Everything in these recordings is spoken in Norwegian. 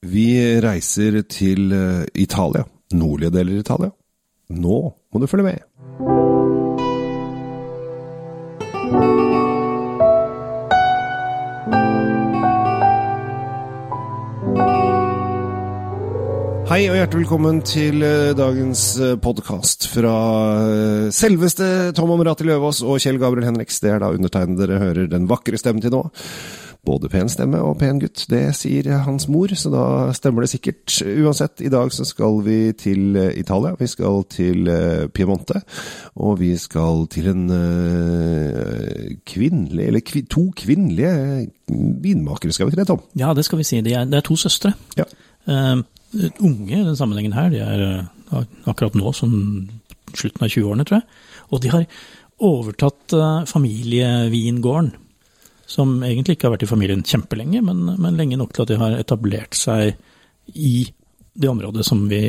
Vi reiser til eh, Italia. Nordlige deler av Italia. Nå må du følge med. Hei og hjertelig velkommen til eh, dagens podkast fra eh, selveste Tom Omrati Løvaas og Kjell Gabriel Henriks. Det er da undertegnede dere hører den vakre stemmen til nå. Både pen stemme og pen gutt, det sier hans mor, så da stemmer det sikkert. Uansett, i dag så skal vi til eh, Italia. Vi skal til Piemonte, og vi skal til en kvinnelig, eller kvi, to kvinnelige vinmakere, skal vi ikke det, Tom? Ja, det skal vi si. Det er, det er to søstre. Ja. Uh, unge i den sammenhengen her. De er akkurat nå som slutten av 20-årene, tror jeg. Og de har overtatt familievingården, som egentlig ikke har vært i familien kjempelenge, men, men lenge nok til at de har etablert seg i det området som vi,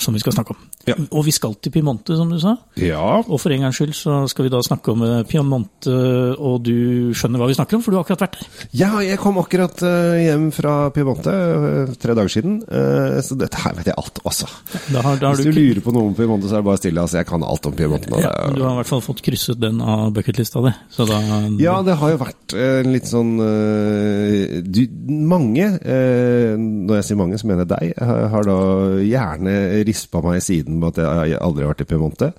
som vi skal snakke om. Ja. Og vi skal til Piemonte, som du sa. Ja. Og for en gangs skyld så skal vi da snakke om eh, Piemonte, og du skjønner hva vi snakker om, for du har akkurat vært der. Ja, jeg kom akkurat uh, hjem fra Piemonte uh, tre dager siden, så dette her vet jeg alt også. Da har, da har Hvis du, du, lurer på noe om Piemonte, så er det bare stille. Altså, jeg kan alt om Piemonte ja, du har i hvert fall fått krysset den av bucketlista di. Så da Ja, det har jo vært en litt sånn eh, du, Mange, eh, når jeg sier mange, så mener jeg deg, har, har da gjerne rispa meg i siden med at jeg aldri har vært i Piemonte.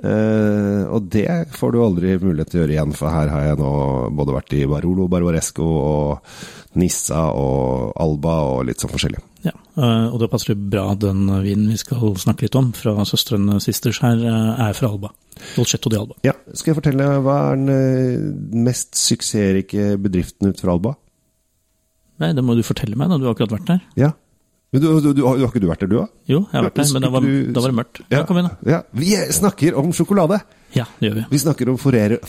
Uh, og det får du aldri mulighet til å gjøre igjen, for her har jeg nå både vært i Barolo, Barbaresco og Nissa og Alba og litt sånn forskjellig. Ja, eh, og da passer det bra den vinen vi skal snakke litt om, fra søstrene Sisters her, eh, er fra Alba. Dolcetto di Alba. Ja, Skal jeg fortelle hva er den mest suksessrike bedriften ut fra Alba? Nei, det må du fortelle meg, da. Du har akkurat vært der. Ja. Men du, du, du, har, ikke du vært der, du òg? Jo, jeg har vært der, men da var, da var det mørkt. Ja, kom igjen, da. Ja, vi snakker om sjokolade. Ja, det gjør vi. Vi snakker om Ferrero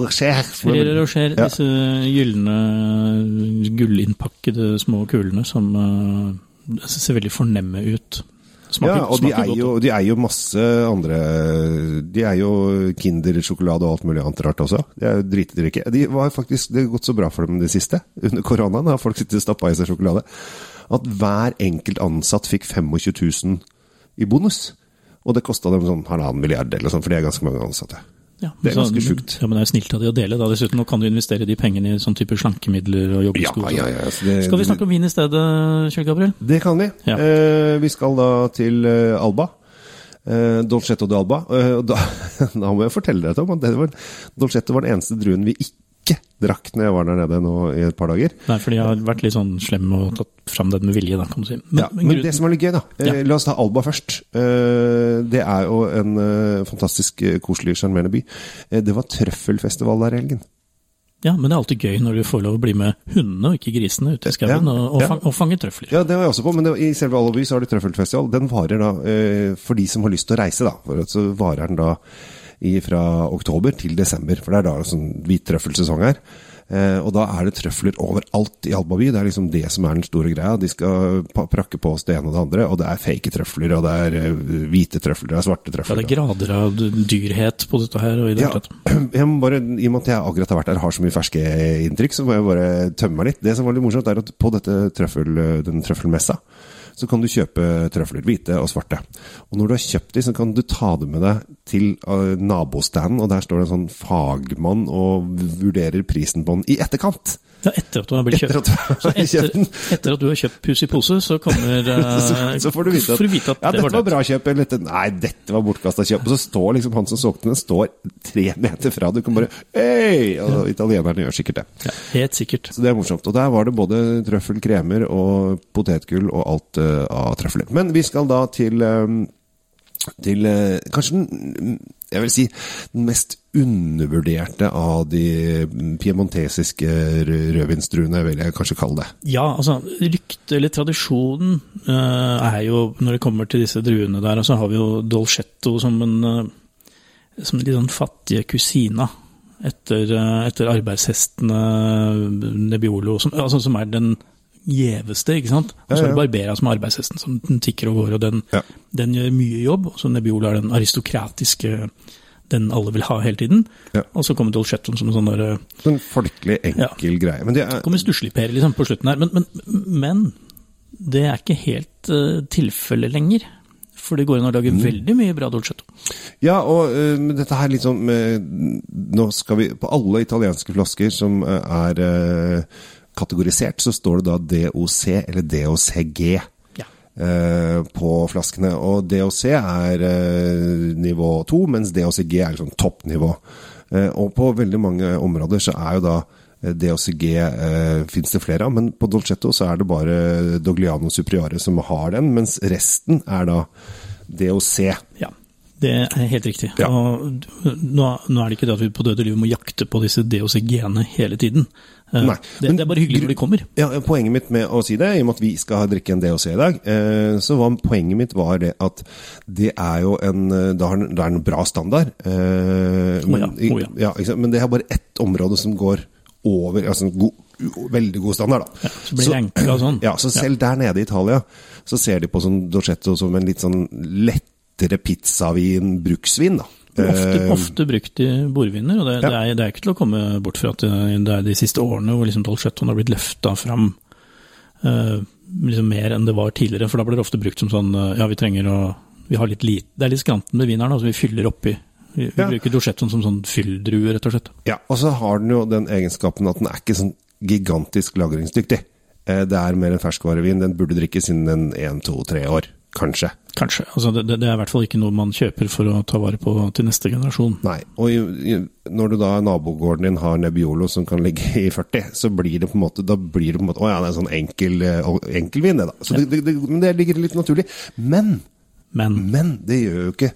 Rocher. Ferrero Rocher, Ja. disse gylne, gullinnpakkede små kulene som uh, ser veldig fornemme ut. Smaker, Ja, og de eier, er, jo, de eier, jo masse andre De er jo Kinder-sjokolade og alt mulig annet rart også. De er jo dritdrikke. De var faktisk, det har gått så bra for dem det siste. Under koronaen har folk sittet og stappa i seg sjokolade. At hver enkelt ansatt fikk 25 000 i bonus. Og det kosta dem sånn halvannen milliard eller sånn, for det er ganske mange ansatte. Ja, det er så- ganske sjukt. Ja, men det er jo snilt av de å dele, da. Dessuten, nå kan du investere de pengene i sånn type slankemidler og joggesko. Ja, ja, ja, det- Skal vi snakke om vin i stedet, Kjell Gabriel? Det kan vi. Eh, vi skal da til eh, Alba. Eh, Dolcetto de Alba. Eh, da, da må jeg fortelle deg, Tom, at det var, Dolcetto var den eneste druen vi ikke drakk når jeg var der nede nå i et par dager. Nei, for de har vært litt sånn slem og tatt fram den med vilje, da, kan du si. Men, Ja, men grunn- det som er litt gøy, da eh, Ja. La oss ta Alba først. Eh, det er jo en eh, fantastisk koselig, sjarmerende by. Det var trøffelfestival der i helgen. Ja, men det er alltid gøy når du får lov å bli med hundene og ikke grisene ute i skauen Ja, og, og, fang, og fange trøfler. Ja, det var jeg også på, men det, i selve Alba by så har de trøffelfestival. Den varer da, for de som har lyst til å reise, da. For så varer den da fra oktober til desember, for det er da sånn hvittrøffelsesong her. Eh, og da er det trøfler overalt i Albaby. Det er liksom det som er den store greia. De skal prakke på oss det ene og det andre, og det er fake trøfler, og det er eh, hvite trøfler, det er svarte Ja, det er grader av dyrhet på dette her. og i det Ja, jeg må bare, I og med at jeg akkurat har vært der har så mye ferske inntrykk, så må jeg bare tømme meg litt. Det som var litt morsomt, er at på dette trøffel, den trøffelmessa, så kan du kjøpe trøfler, hvite og svarte. Og når du har kjøpt de, så kan du ta dem med deg til uh, nabostanden, og der står det en sånn fagmann og vurderer prisen på den i etterkant. Ja, etter at du har blitt Etter kjøpt. at du har kjøpt etter, etter at du har kjøpt pus i pose, så kommer eh, Så, så får du vite at, du vite at ja, det dette var det. bra kjøp, eller dette, nei, dette var bortkasta kjøp. Og så står liksom han som solgte den, står tre meter fra. Du kan bare Hei! Og italienerne gjør sikkert det. Ja, helt sikkert. Så det er morsomt. Og der var det både trøffel, kremer og potetgull og alt uh, av trøfler. Men vi skal da til um, til uh, kanskje den jeg vil si den mest undervurderte av de piemontesiske rø- rødvinsdruene, vil jeg kanskje kalle det. Ja, altså ryktet eller tradisjonen eh, er jo, når det kommer til disse druene der, så har vi jo Dolcetto som en eh, som litt sånn fattige kusina etter, eh, etter arbeidshestene Nebbiolo, som, altså, som er den gjeveste, ikke sant? Og så er det. Barbera som er arbeidshesten, som den tikker og går, og den, Ja. den gjør mye jobb. Og så Nebiola er den aristokratiske, den alle vil ha hele tiden. Ja. Og så kommer Dolcettoen som en sånn der eh, Sånn folkelig enkel greie. Men det er kommer stussligper liksom, på slutten her. Men, men, men det er ikke helt uh, tilfellet lenger. For det går an å lage veldig mye bra dolcetto. Ja, og uh, dette her liksom uh, Nå skal vi På alle italienske flasker som er kategorisert, så står det da DOC eller DOCG Ja. uh, på flaskene. Og DOC er uh, nivå 2, mens DOCG er liksom toppnivå. Uh, og på veldig mange områder så er jo da DOCG eh, fins det flere av, men på Dolcetto så er det bare Dogliano Superiore som har den, mens resten er da DOC. Ja, det er helt riktig. Ja. Og nå, nå er det ikke det at vi på døde liv må jakte på disse DOC-genene hele tiden. Eh, Nei, det, men det er bare hyggelig når de kommer. Ja, Poenget mitt med å si det, i og med at vi skal drikke en DOC i dag, eh, så var poenget mitt var det at det er jo en eh, Det er en, det er en bra standard. Eh, men, oh ja, oh ja. ja men det er bare ett område som går over altså god, Veldig god standard, da. Så blir det enklere og sånn. Ja, så selv der nede i Italia så ser de på sånn Dolcetto som en litt sånn lettere pizzavin, bruksvin, da. Ofte, Eh, ofte brukt i bordviner, og det, Ja. det, er, det er ikke til å komme bort fra at det, er de siste årene hvor liksom Dolcettoen har blitt løfta fram uh, liksom mer enn det var tidligere. For da blir det ofte brukt som sånn eh, ja, vi trenger å vi har litt lite, Det er litt skranten med vin her, så vi fyller oppi. Vi, vi Ja. bruker Dolcettoen som sånn fylldrue, rett og slett. Ja, og så har den jo den egenskapen at den er ikke sånn gigantisk lagringsdyktig. Eh, Det er mer en ferskvarevin. Den burde drikkes innen en, to, tre år, kanskje. Kanskje. Altså, det, det er i hvert fall ikke noe man kjøper for å ta vare på til neste generasjon. Nei. Og i, i, når du da nabogården din har Nebbiolo som kan ligge i 40, så blir det på en måte Da blir det på en måte Å ja, det er en sånn enkel, eh, enkel vin, det, da. Så det, det, det, det ligger litt naturlig. Men, Men men det gjør jo ikke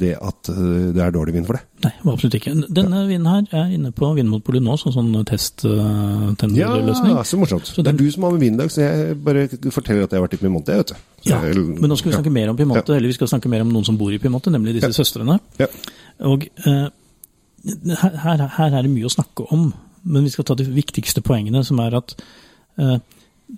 det at eh, det er dårlig vind for det. nei, absolutt ikke. Denne vinden her er inne på Vinmonopolet nå som sånn testtenderløsning. Ja, så morsomt. Så det er du som har med vind i dag, så jeg bare forteller at jeg har vært i Piemonte, vet du. Så Ja, jeg- men nå skal vi snakke mer om Piemonte, eller vi skal snakke mer om noen som bor i Piemonte, nemlig disse søstrene. Ja. Og eh, her, her, her er det mye å snakke om, men vi skal ta de viktigste poengene, som er at eh,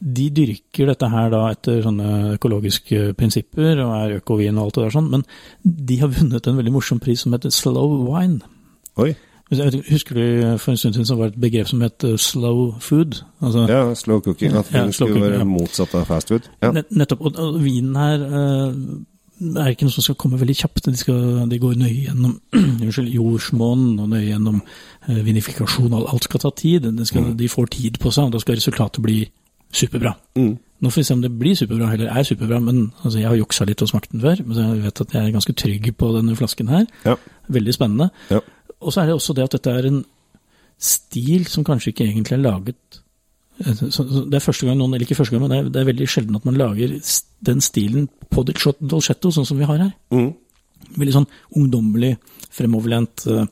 de dyrker dette her da etter sånne økologiske prinsipper og er økovin og alt det der sånn, men de har vunnet en veldig morsom pris som heter Slow Wine. Oi. Husker du for en stund siden så var det et begrep som het eh, slow food? Altså, Ja, slow cooking. At Ja, det skulle cooking, være motsatt av fast food. Ja. Nett- Nettopp. Og, og vinen her eh, er ikke noe som skal komme veldig kjapt. De, skal, de går nøye gjennom jordsmonn og nøye gjennom eh, vinifikasjon. Alt- skal ta tid. Skal, De får tid på seg, og da skal resultatet bli superbra. Mm. Nå får vi se om det blir superbra, eller er superbra, men altså, jeg har juksa litt og smakt den før. Men jeg vet at jeg er ganske trygg på denne flasken her. Ja. Veldig spennende. Ja. Og så er det også det at dette er en stil som kanskje ikke egentlig er laget eh, Det er første gang noen, eller ikke første gang, men det er, det er veldig sjelden at man lager den stilen på Dolce- Dolcetto, sånn som vi har her. Mm. Veldig sånn ungdommelig, fremoverlent, Uh,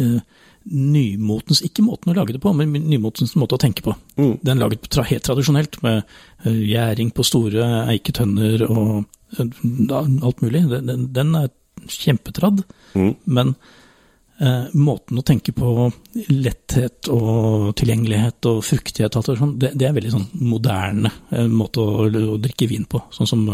eh, nymotens Ikke måten å lage det på, men nymotens måte å tenke på. Mm. Den laget tra, helt tradisjonelt, med eh, gjæring på store eiketønner og eh, alt mulig. Den, den, den er kjempetradd, Mm. men eh, måten å tenke på letthet og tilgjengelighet og fruktighet og alt det sånn, det, det er veldig sånn moderne eh, måte å, å drikke vin på. Sånn som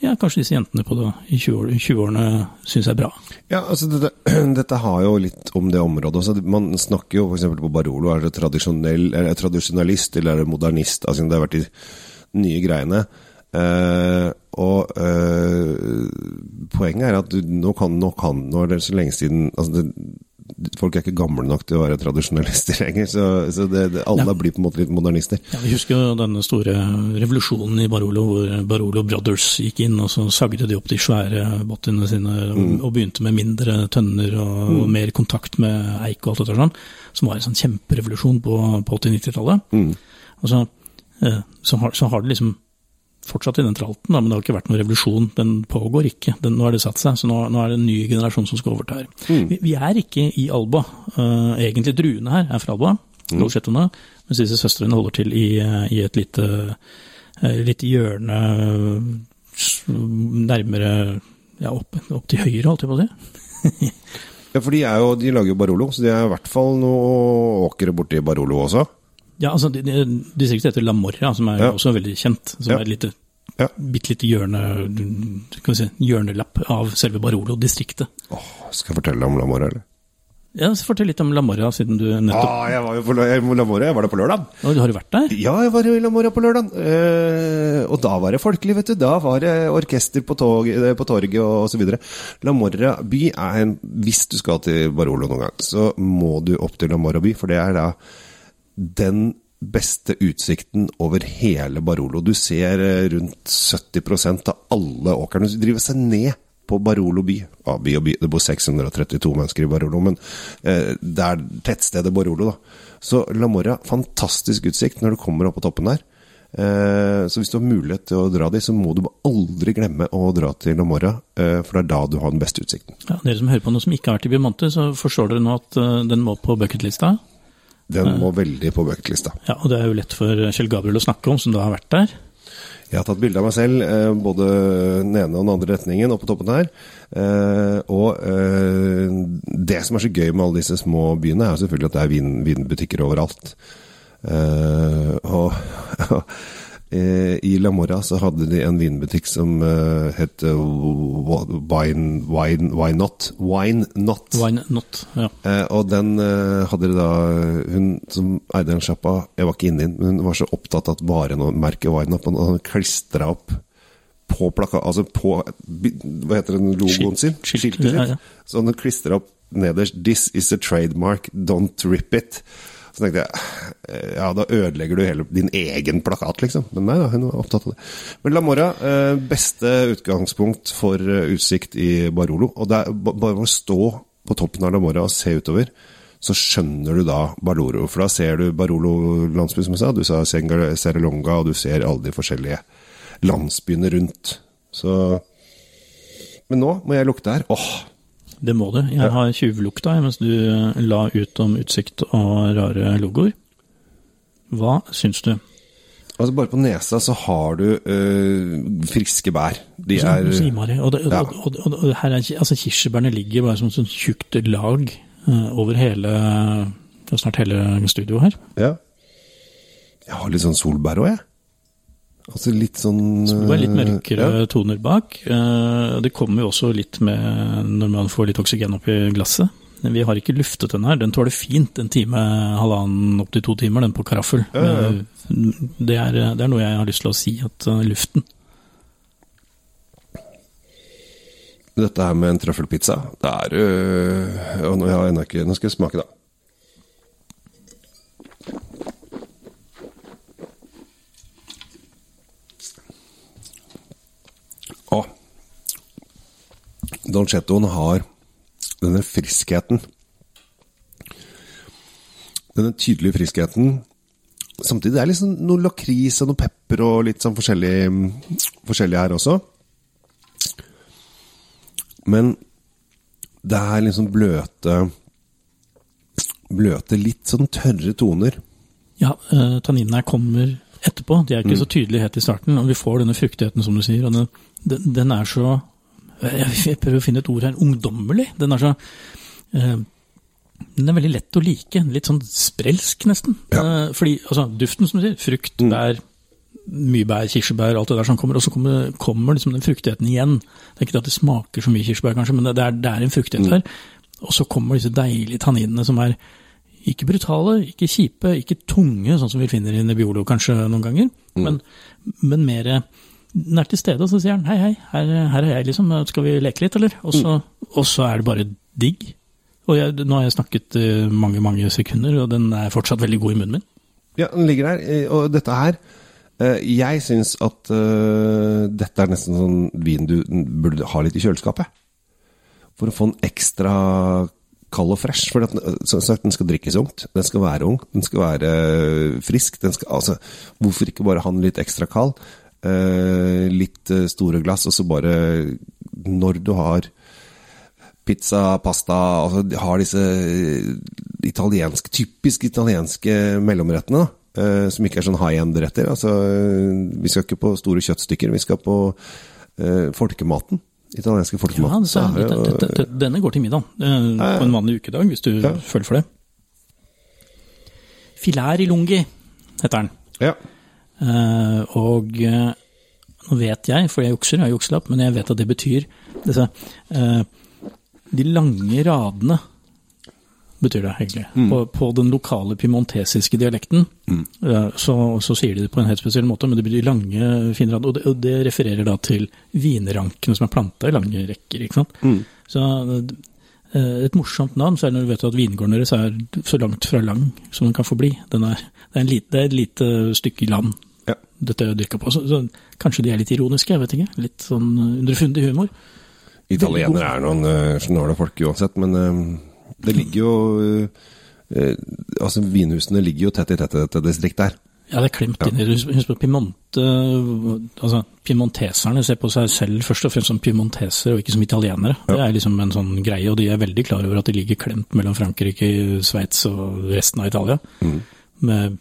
ja, kanskje disse jentene på det, i 20-årene 20 syns er bra. Ja, altså dette, dette har jo litt om det området også. Man snakker jo f.eks. på Barolo, er det tradisjonell, er det tradisjonalist eller er det modernist? Altså det har vært de nye greiene. Uh, og uh, poenget er at du, nå kan, nå kan nå er det så lenge siden altså det, Folk er ikke gamle nok til å være tradisjonalister lenger, så, så det, det, alle Ja. blir på en måte litt modernister. Ja, Vi husker jo denne store revolusjonen i Barolo, hvor Barolo Brothers gikk inn, og så sagde de opp de svære bottene sine og, og begynte med mindre tønner og, og mer kontakt med eik og alt dette sånn, som var en sånn kjemperevolusjon på, på 80-90-tallet. Mm. Og så, eh, så, har, så har det liksom fortsatt i den tralten, men det har ikke vært noen revolusjon. Den pågår ikke. Den, nå har det satt seg, så nå, nå er det en ny generasjon som skal overta her. Vi, vi er ikke i Alba. Uh, egentlig druene her er fra Alba, Dolcettoene, mens disse søstrene holder til i, i et lite, eh, lite hjørne nærmere ja, opp, opp til høyre, holdt jeg på å si. Ja, for de, er jo, de lager jo Barolo, så de er i hvert fall noe åkre borti Barolo også. Ja, altså, Distriktet heter La Morra, som er Ja. også veldig kjent. Som Ja. er et lite, Ja. bitte lite hjørne, si, hjørnelapp av selve Barolo-distriktet. Åh, skal jeg fortelle om La Mora, eller? Ja, så Fortell litt om La Morra, siden du nettopp Ah, jeg var jo på La La Mora, jeg var der på lørdag. Og Har du vært der? Ja, jeg var i La Mora på lørdag. Eh, og da var det folkelig, vet du. Da var det orkester på, tog, eh, på torget og osv. La Morra by er en Hvis du skal til Barolo noen gang, så må du opp til La Morra by, for det er da den beste utsikten over hele Barolo. Du ser eh, rundt 70% av alle åkrene. som driver seg ned på Barolo by. Ja, by og by. Det bor 632 mennesker i Barolo, men eh, det er tettstedet Barolo, da. Så La Morra, fantastisk utsikt når du kommer opp på toppen der. Eh, så hvis du har mulighet til å dra dit, så må du aldri glemme å dra til La Morra, eh, for det er da du har den beste utsikten. Ja, dere som hører på noe som ikke har vært i Biomonte, så forstår dere nå at uh, den må på bucketlista. Den må veldig på bucketlista. Ja, og det er jo lett for Kjell Gabriel å snakke om, som da har vært der. Jeg har tatt bilde av meg selv, eh, både den ene og den andre retningen, oppe på toppen her. Eh, og eh, det som er så gøy med alle disse små byene, er jo selvfølgelig at det er vin, vinbutikker overalt. og i La Mora så hadde de en vinbutikk som het Wine, Wine, Wine Not. Wine Not. Wine Not, ja. og den hadde de da Hun som eide den sjappa, jeg var ikke inne i den, men hun var så opptatt av at varemerket Wine Not hun klistra opp på plaka, altså på Hva heter den logoen sin? Skiltet sitt. Ja, ja. Så han klistra opp nederst 'This is a trademark, don't rip it'. Så tenkte jeg ja, da ødelegger du hele din egen plakat, liksom. Men nei da, hun var opptatt av det. Men La Mora, beste utgangspunkt for utsikt i Barolo. Og det er bare å stå på toppen av La Mora og se utover, så skjønner du da Barolo. For da ser du Barolo landsby, som jeg sa. Du sa Serelonga, og du ser alle de forskjellige landsbyene rundt. Så Men nå må jeg lukte her. Åh! Det må du. Jeg har tjuvlukta mens du la ut om utsikt og rare logoer. Hva syns du? Altså Bare på nesa så har du øh, friske bær. De er Og, det, ja. og, og, og her er, altså kirsebærene ligger bare som et sånn tjukt lag øh, over hele snart hele studioet her. Ja. Jeg har litt sånn solbær òg, jeg. Altså litt sånn Solbær, litt mørkere ja. toner bak. Det kommer jo også litt med når man får litt oksygen oppi glasset. Vi har ikke luftet den her. Den tåler fint en time, halvannen opp til to timer, den på karaffel. Ja, ja. Det, er, det, er, noe jeg har lyst til å si, at luften Dette her med en trøffelpizza, det er øh, nå, nå skal jeg smake, da. Dolcettoen har denne friskheten. Denne tydelige friskheten. Samtidig det er liksom noe lakris og noe pepper og litt sånn forskjellig, forskjellig her også. Men det er liksom bløte Bløte, litt sånn tørre toner. Ja, uh, tanninene kommer etterpå. De er ikke mm. så tydelige helt i starten. Og vi får denne fruktigheten, som du sier. den, den er så Jeg prøver å finne et ord her. Ungdommelig. Den er så uh, Den er veldig lett å like. Litt sånn sprelsk, nesten. Ja. Uh, fordi, altså, duften, som du sier. Frukt, mm. bær, mye bær, kirsebær, alt det der som kommer. Og så kommer, kommer liksom den fruktigheten igjen. Det er ikke at det smaker så mye kirsebær, kanskje, men det er, det er en fruktighet mm. her. Og så kommer disse deilige tanninene som er ikke brutale, ikke kjipe, ikke tunge, sånn som vi finner i Nebbiolo kanskje noen ganger, mm. men, men mer den er til stede, og så sier han hei, hei, her, her, er jeg, liksom, skal vi leke litt, eller? Og så, mm. og så er det bare digg. Og jeg, nå har jeg snakket uh, mange, mange sekunder, og den er fortsatt veldig god i munnen min. Ja, den ligger der, eh, og dette her uh, Jeg syns at uh, dette er nesten sånn vin du burde ha litt i kjøleskapet. For å få en ekstra kald og fresh. For som sagt, den skal drikkes ungt. Den skal være ung. Den skal være frisk. Skal, altså, hvorfor ikke bare ha den litt ekstra kald? Eh, litt eh, store glass, og så bare Når du har pizza, pasta altså Har disse italienske, typisk italienske mellomrettene, eh, som ikke er sånn high end-retter. Altså, vi skal ikke på store kjøttstykker, vi skal på eh, folkematen italienske folkemat. Ja, det, denne går til middag eh, på en vanlig ukedag, hvis du ja. føler for det. Filær i lungi heter den. Ja. Uh, og uh, nå vet jeg, for jeg jukser, jeg har jukselapp, men jeg vet at det betyr disse uh, De lange radene betyr det egentlig. På, på den lokale piemontesiske dialekten eh, så, så sier de det på en helt spesiell måte, men det betyr lange, fine rad. Og det, og det refererer da til vinrankene som er planta i lange rekker. ikke sant? Så eh, et morsomt navn, så det når du vet at vingården deres er så langt fra lang som den kan få bli. Den er, det, er en lite, det er et lite stykke land. Dette dyrka på. Så, så kanskje de er litt ironiske, jeg vet ikke. Litt sånn underfundig humor. Italienere er noen uh, snåle folk uansett, men uh, det ligger jo uh, uh, Altså, vinhusene ligger jo tett i tett i dette distriktet her. Ja, det er klemt inn i det. Husk på Piemonte altså Piemonteserne ser på seg selv først og fremst som piemontesere og ikke som italienere. Det er liksom en sånn greie, og de er veldig klar over at de ligger klemt mellom Frankrike, Sveits og resten av Italia. Med eh,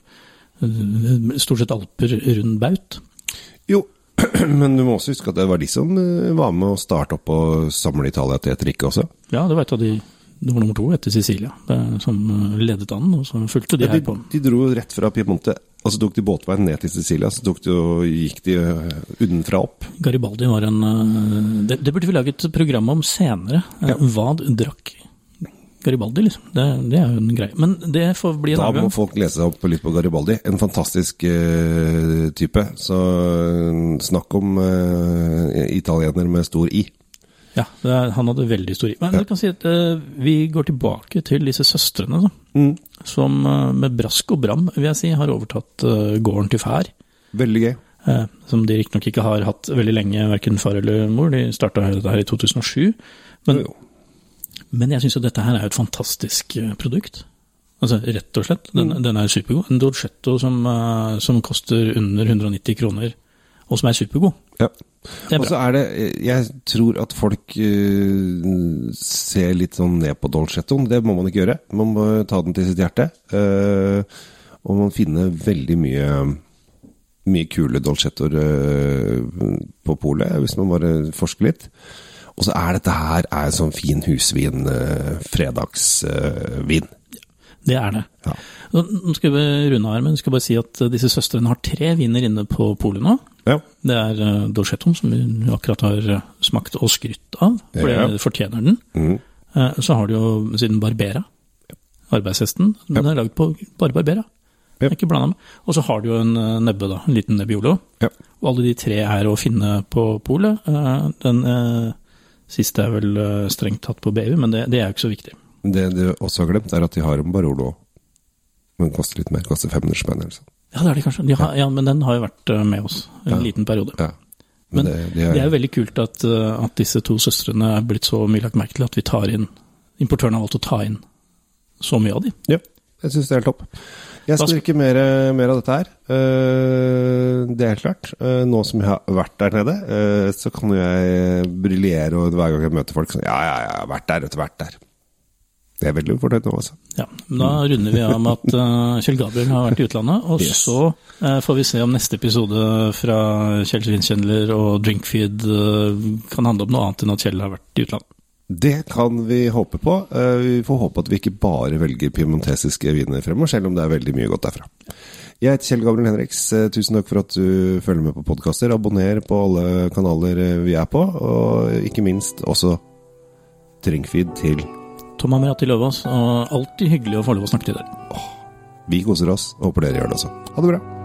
stort sett alper rund baut. Jo, men du må også huske at det var de som eh, var med å starte opp og samle Italia til et rike også. Ja, det var et av de det var nummer to etter Sicilia, som eh, ledet an, og så fulgte de Ja, her på. de dro rett fra Piemonte, og så tok de båtveien ned til Sicilia, så de og gikk de unnenfra opp. Garibaldi var en eh, Det, det burde vi lage et program om senere. Eh, Ja. Hva drakk Garibaldi, liksom? Det, det er jo en greie. Men det får bli en Da annen må folk lese seg opp litt på Garibaldi. En fantastisk uh, type. Så eh, snakk om uh, italiener med stor I. Ja, det er, han hadde veldig stor i. Men Ja. du kan si at uh, vi går tilbake til disse søstrene, da, Mm. som med brask og bram, vil jeg si, har overtatt gården til fær. Veldig gøy. eh, som de riktignok ikke har hatt veldig lenge, verken far eller mor. De starta dette her i 2007. Men, Jo. Men jeg syns jo dette her er jo et fantastisk eh, produkt. Altså rett og slett. Den, den er supergod. En Dolcetto som, eh, som koster under 190 kroner, og som er supergod. Ja. Det er Og så er det Jeg tror at folk uh, ser litt sånn ned på Dolcettoen. Det må man ikke gjøre. Man må ta den til sitt hjerte. Uh, og man finner veldig mye mye kule dolcettoer uh, på polet, hvis man bare forsker litt. Og så er dette her er sånn fin husvin, eh, fredagsvin. Det er det. Ja. Nå skal vi runde her, men jeg skal bare si at eh, disse søstrene har tre viner inne på polet nå. ja. Det er uh, Dolcettoen, som vi akkurat har eh, smakt og skrytt av, for Ja. det fortjener den. Mm. Uh, Så har du jo siden Barbera, arbeidshesten. Men den er lagd på bare Barbera. Ja. Ikke blanda med. Og så har du jo en eh, nebbe, da. En liten Nebbiolo. Ja. Og alle de tre er å finne på polet. Uh, Den eh, siste er vel eh, strengt tatt på BU, men det, det er jo ikke så viktig. Det du også har glemt, er at de har en Barolo. Men koster litt mer. Koster 500 spenn eller sånn. Ja, det er det kanskje. De har, ja, men den har jo vært eh, med oss en Ja. liten periode. Ja. Men det, Det er, er jo veldig kult at, eh, at disse to søstrene er blitt så mye lagt merke til at vi tar inn Importøren har valgt å ta inn så mye av de. Ja, jeg syns det er helt topp. Jeg skal drikke mer, mer av dette her. Eh, det er helt klart. Eh, nå som jeg har vært der nede, eh, så kan jo jeg briljere og hver gang jeg møter folk sånn Ja, ja, ja, jeg har vært der, vet du, vært der. Det er veldig fornøyd nå, altså. Ja, Da runder vi av med at Kjell Gabriel har vært i utlandet. Og Yes. så får vi se om neste episode fra Kjell Svinkjendler og Drinkfeed kan handle om noe annet enn at Kjell har vært i utlandet. Det kan vi håpe på. Eh, vi får håpe at vi ikke bare velger piemontesiske viner fremover, selv om det er veldig mye godt derfra. Jeg heter Kjell Gabriel Henriks. Eh, Tusen takk for at du følger med på podkaster. Abonner på alle kanaler eh, vi er på, og ikke minst også Drinkfeed til Tom Amirati Løvaas, og alltid hyggelig å få lov å snakke til dere. Vi koser oss, håper dere gjør det også. Ha det bra.